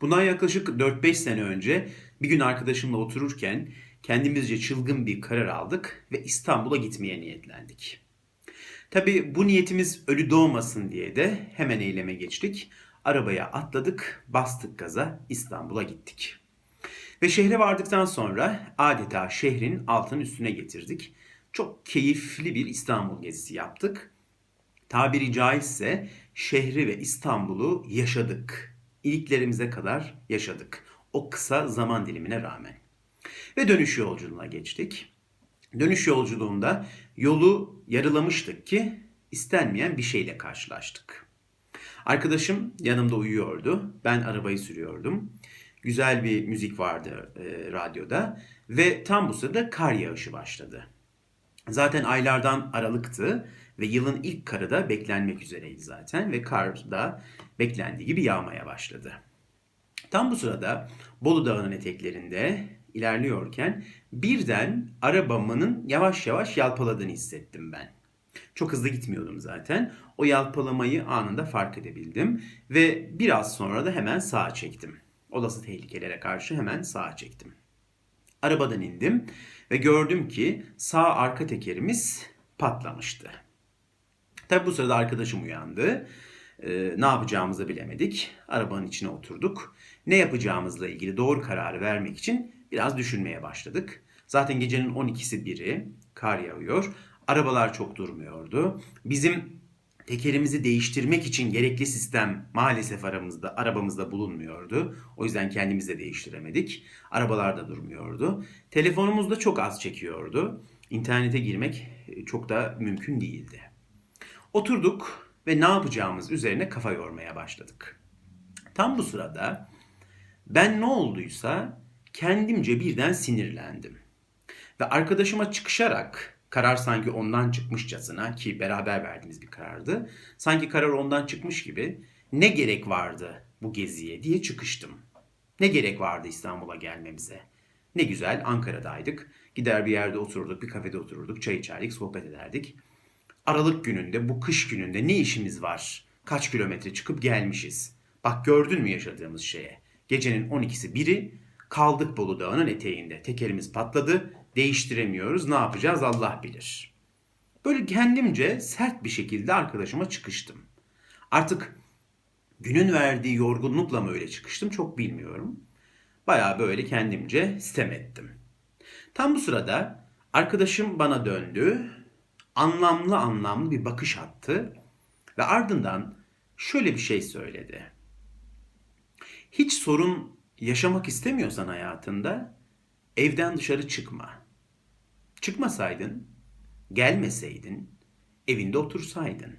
Bundan yaklaşık 4-5 sene önce bir gün arkadaşımla otururken kendimizce çılgın bir karar aldık ve İstanbul'a gitmeye niyetlendik. Tabi bu niyetimiz ölü doğmasın diye de hemen eyleme geçtik. Arabaya atladık, bastık gaza İstanbul'a gittik. Ve şehre vardıktan sonra adeta şehrin altın üstüne getirdik. Çok keyifli bir İstanbul gezisi yaptık. Tabiri caizse şehri ve İstanbul'u yaşadık. İliklerimize kadar yaşadık. O kısa zaman dilimine rağmen. Ve dönüş yolculuğuna geçtik. Dönüş yolculuğunda yolu yarılamıştık ki istenmeyen bir şeyle karşılaştık. Arkadaşım yanımda uyuyordu. Ben arabayı sürüyordum. Güzel bir müzik vardı e, radyoda ve tam bu sırada kar yağışı başladı. Zaten aylardan aralıktı ve yılın ilk karı da beklenmek üzereydi zaten ve kar da beklendiği gibi yağmaya başladı. Tam bu sırada Bolu Dağı'nın eteklerinde ilerliyorken birden arabamın yavaş yavaş yalpaladığını hissettim ben. Çok hızlı gitmiyordum zaten. O yalpalamayı anında fark edebildim ve biraz sonra da hemen sağa çektim. Olası tehlikelere karşı hemen sağa çektim. Arabadan indim ve gördüm ki sağ arka tekerimiz patlamıştı. Tabi bu sırada arkadaşım uyandı. Ee, ne yapacağımızı bilemedik. Arabanın içine oturduk. Ne yapacağımızla ilgili doğru kararı vermek için biraz düşünmeye başladık. Zaten gecenin 12'si biri, kar yağıyor. Arabalar çok durmuyordu. Bizim tekerimizi değiştirmek için gerekli sistem maalesef aramızda, arabamızda bulunmuyordu. O yüzden kendimiz de değiştiremedik. Arabalar da durmuyordu. Telefonumuz da çok az çekiyordu. İnternete girmek e, çok da mümkün değildi. Oturduk ve ne yapacağımız üzerine kafa yormaya başladık. Tam bu sırada ben ne olduysa kendimce birden sinirlendim. Ve arkadaşıma çıkışarak karar sanki ondan çıkmışçasına ki beraber verdiğimiz bir karardı. Sanki karar ondan çıkmış gibi ne gerek vardı bu geziye diye çıkıştım. Ne gerek vardı İstanbul'a gelmemize? Ne güzel Ankara'daydık. Gider bir yerde otururduk, bir kafede otururduk, çay içerdik, sohbet ederdik. Aralık gününde, bu kış gününde ne işimiz var? Kaç kilometre çıkıp gelmişiz. Bak gördün mü yaşadığımız şeye? Gecenin 12'si biri kaldık Bolu Dağı'nın eteğinde. Tekerimiz patladı, değiştiremiyoruz. Ne yapacağız Allah bilir. Böyle kendimce sert bir şekilde arkadaşıma çıkıştım. Artık günün verdiği yorgunlukla mı öyle çıkıştım çok bilmiyorum. Baya böyle kendimce sitem ettim. Tam bu sırada arkadaşım bana döndü anlamlı anlamlı bir bakış attı ve ardından şöyle bir şey söyledi. Hiç sorun yaşamak istemiyorsan hayatında evden dışarı çıkma. Çıkmasaydın, gelmeseydin, evinde otursaydın.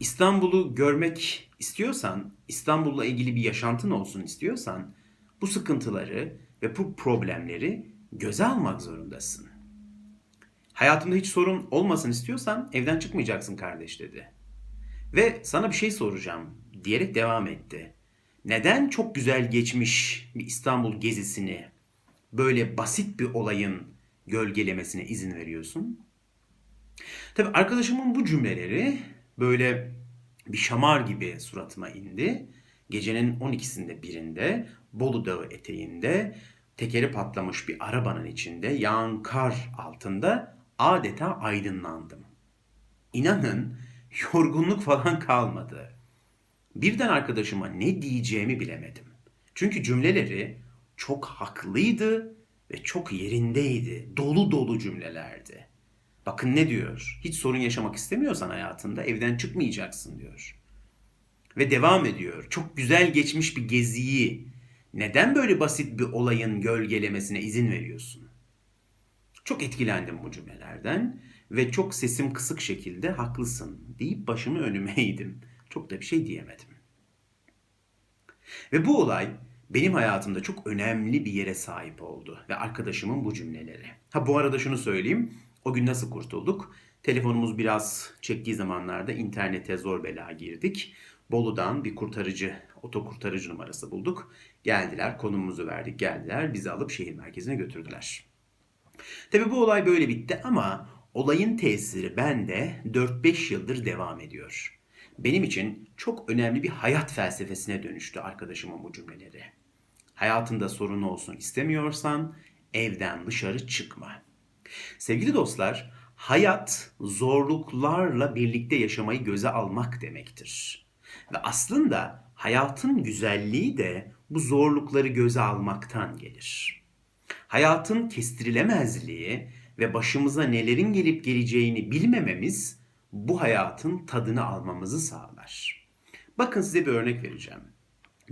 İstanbul'u görmek istiyorsan, İstanbul'la ilgili bir yaşantın olsun istiyorsan bu sıkıntıları ve bu problemleri göze almak zorundasın. Hayatında hiç sorun olmasın istiyorsan evden çıkmayacaksın kardeş dedi. Ve sana bir şey soracağım diyerek devam etti. Neden çok güzel geçmiş bir İstanbul gezisini böyle basit bir olayın gölgelemesine izin veriyorsun? Tabi arkadaşımın bu cümleleri böyle bir şamar gibi suratıma indi. Gecenin 12'sinde birinde Bolu Dağı eteğinde tekeri patlamış bir arabanın içinde yağan kar altında adeta aydınlandım. İnanın yorgunluk falan kalmadı. Birden arkadaşıma ne diyeceğimi bilemedim. Çünkü cümleleri çok haklıydı ve çok yerindeydi. Dolu dolu cümlelerdi. Bakın ne diyor? Hiç sorun yaşamak istemiyorsan hayatında evden çıkmayacaksın diyor. Ve devam ediyor. Çok güzel geçmiş bir geziyi neden böyle basit bir olayın gölgelemesine izin veriyorsun? Çok etkilendim bu cümlelerden ve çok sesim kısık şekilde haklısın deyip başımı önüme eğdim. Çok da bir şey diyemedim. Ve bu olay benim hayatımda çok önemli bir yere sahip oldu ve arkadaşımın bu cümleleri. Ha bu arada şunu söyleyeyim. O gün nasıl kurtulduk? Telefonumuz biraz çektiği zamanlarda internete zor bela girdik. Bolu'dan bir kurtarıcı, otokurtarıcı numarası bulduk. Geldiler, konumumuzu verdik, geldiler, bizi alıp şehir merkezine götürdüler. Tabi bu olay böyle bitti ama olayın tesiri bende 4-5 yıldır devam ediyor. benim için çok önemli bir hayat felsefesine dönüştü arkadaşımın bu cümleleri. Hayatında sorun olsun istemiyorsan evden dışarı çıkma. Sevgili dostlar, hayat zorluklarla birlikte yaşamayı göze almak demektir. Ve aslında hayatın güzelliği de bu zorlukları göze almaktan gelir. Hayatın kestirilemezliği ve başımıza nelerin gelip geleceğini bilmememiz bu hayatın tadını almamızı sağlar. Bakın size bir örnek vereceğim.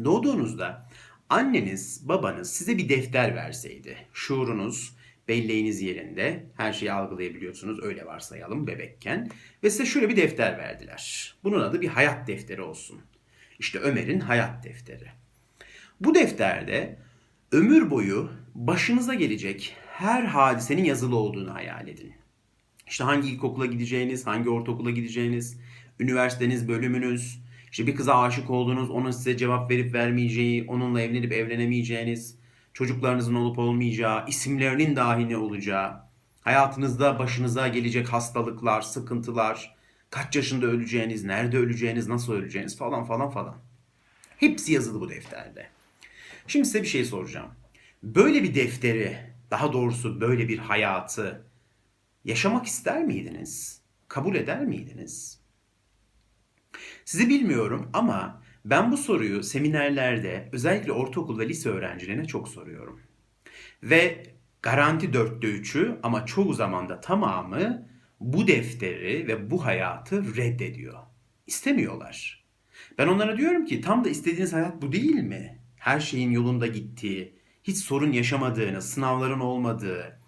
Doğduğunuzda anneniz, babanız size bir defter verseydi, şuurunuz, belleğiniz yerinde, her şeyi algılayabiliyorsunuz, öyle varsayalım bebekken ve size şöyle bir defter verdiler. Bunun adı bir hayat defteri olsun. İşte Ömer'in hayat defteri. Bu defterde ömür boyu başınıza gelecek her hadisenin yazılı olduğunu hayal edin. İşte hangi ilkokula gideceğiniz, hangi ortaokula gideceğiniz, üniversiteniz, bölümünüz, işte bir kıza aşık oldunuz, onun size cevap verip vermeyeceği, onunla evlenip evlenemeyeceğiniz, çocuklarınızın olup olmayacağı, isimlerinin dahi ne olacağı, hayatınızda başınıza gelecek hastalıklar, sıkıntılar, kaç yaşında öleceğiniz, nerede öleceğiniz, nasıl öleceğiniz falan falan falan. Hepsi yazılı bu defterde. Şimdi size bir şey soracağım. Böyle bir defteri, daha doğrusu böyle bir hayatı yaşamak ister miydiniz? Kabul eder miydiniz? Sizi bilmiyorum ama ben bu soruyu seminerlerde özellikle ortaokul ve lise öğrencilerine çok soruyorum. Ve garanti dörtte üçü ama çoğu zaman da tamamı bu defteri ve bu hayatı reddediyor. İstemiyorlar. Ben onlara diyorum ki tam da istediğiniz hayat bu değil mi? Her şeyin yolunda gittiği, hiç sorun yaşamadığınız, sınavların olmadığı,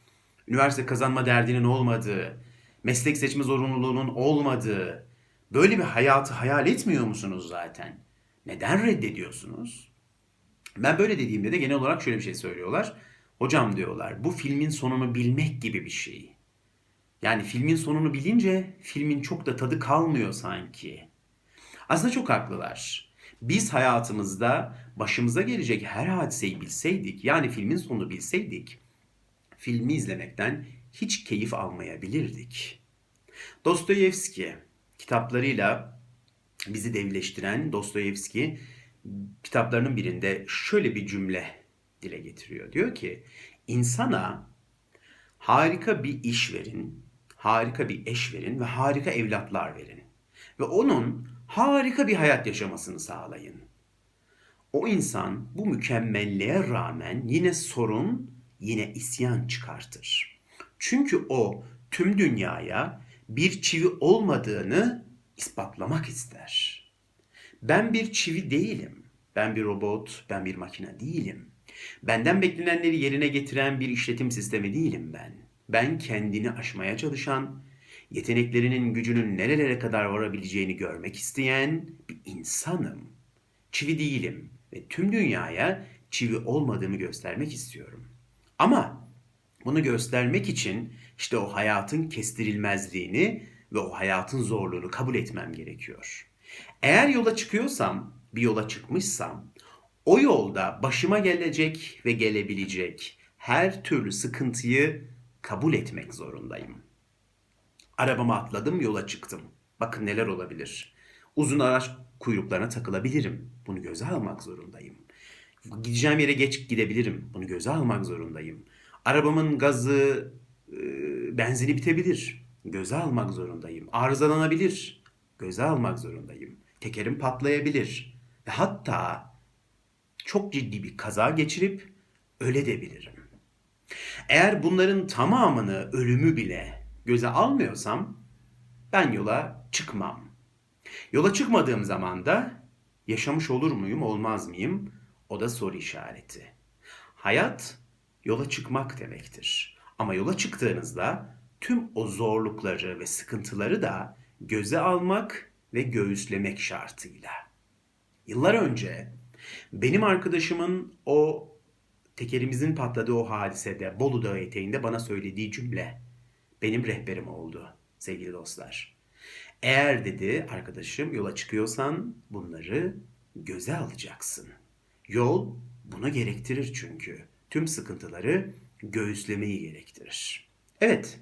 üniversite kazanma derdinin olmadığı, meslek seçme zorunluluğunun olmadığı, böyle bir hayatı hayal etmiyor musunuz zaten? Neden reddediyorsunuz? Ben böyle dediğimde de genel olarak şöyle bir şey söylüyorlar. Hocam diyorlar bu filmin sonunu bilmek gibi bir şey. Yani filmin sonunu bilince filmin çok da tadı kalmıyor sanki. Aslında çok haklılar. Biz hayatımızda başımıza gelecek her hadiseyi bilseydik, yani filmin sonunu bilseydik, filmi izlemekten hiç keyif almayabilirdik. Dostoyevski kitaplarıyla bizi devleştiren Dostoyevski kitaplarının birinde şöyle bir cümle dile getiriyor. Diyor ki insana harika bir iş verin, harika bir eş verin ve harika evlatlar verin. Ve onun harika bir hayat yaşamasını sağlayın. O insan bu mükemmelliğe rağmen yine sorun, yine isyan çıkartır. Çünkü o tüm dünyaya bir çivi olmadığını ispatlamak ister. Ben bir çivi değilim. Ben bir robot, ben bir makine değilim. Benden beklenenleri yerine getiren bir işletim sistemi değilim ben. Ben kendini aşmaya çalışan, yeteneklerinin gücünün nerelere kadar varabileceğini görmek isteyen bir insanım. Çivi değilim ve tüm dünyaya çivi olmadığımı göstermek istiyorum. Ama bunu göstermek için işte o hayatın kestirilmezliğini ve o hayatın zorluğunu kabul etmem gerekiyor. Eğer yola çıkıyorsam, bir yola çıkmışsam, o yolda başıma gelecek ve gelebilecek her türlü sıkıntıyı kabul etmek zorundayım. Arabama atladım, yola çıktım. Bakın neler olabilir. Uzun araç kuyruklarına takılabilirim. Bunu göze almak zorundayım. Gideceğim yere geç gidebilirim. Bunu göze almak zorundayım. Arabamın gazı, e, benzini bitebilir. Göze almak zorundayım. Arızalanabilir. Göze almak zorundayım. Tekerim patlayabilir. Ve hatta çok ciddi bir kaza geçirip öle de bilirim. Eğer bunların tamamını ölümü bile göze almıyorsam ben yola çıkmam. Yola çıkmadığım zaman da yaşamış olur muyum, olmaz mıyım? O da soru işareti. Hayat yola çıkmak demektir. Ama yola çıktığınızda tüm o zorlukları ve sıkıntıları da göze almak ve göğüslemek şartıyla. Yıllar önce benim arkadaşımın o tekerimizin patladığı o hadisede Bolu Dağı eteğinde bana söylediği cümle benim rehberim oldu sevgili dostlar. Eğer dedi arkadaşım yola çıkıyorsan bunları göze alacaksın. Yol bunu gerektirir çünkü. Tüm sıkıntıları göğüslemeyi gerektirir. Evet,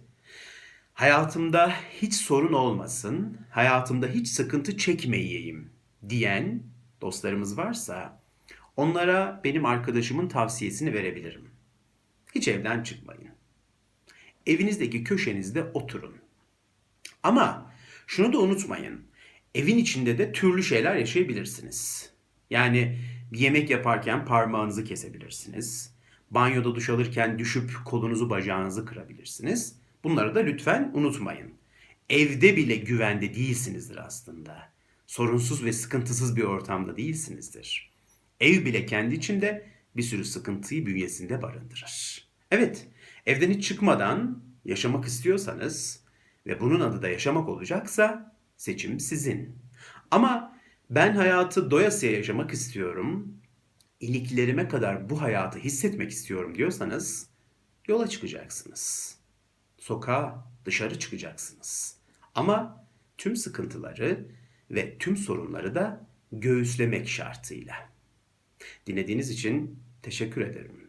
Hayatımda hiç sorun olmasın, hayatımda hiç sıkıntı çekmeyeyim diyen dostlarımız varsa onlara benim arkadaşımın tavsiyesini verebilirim. Hiç evden çıkmayın. Evinizdeki köşenizde oturun. Ama şunu da unutmayın. Evin içinde de türlü şeyler yaşayabilirsiniz. Yani bir yemek yaparken parmağınızı kesebilirsiniz. Banyoda duş alırken düşüp kolunuzu bacağınızı kırabilirsiniz. Bunları da lütfen unutmayın. Evde bile güvende değilsinizdir aslında. Sorunsuz ve sıkıntısız bir ortamda değilsinizdir. Ev bile kendi içinde bir sürü sıkıntıyı bünyesinde barındırır. Evet, evden hiç çıkmadan yaşamak istiyorsanız ve bunun adı da yaşamak olacaksa seçim sizin. Ama ben hayatı doyasıya yaşamak istiyorum, iliklerime kadar bu hayatı hissetmek istiyorum diyorsanız yola çıkacaksınız. Sokağa, dışarı çıkacaksınız. Ama tüm sıkıntıları ve tüm sorunları da göğüslemek şartıyla. Dinlediğiniz için teşekkür ederim.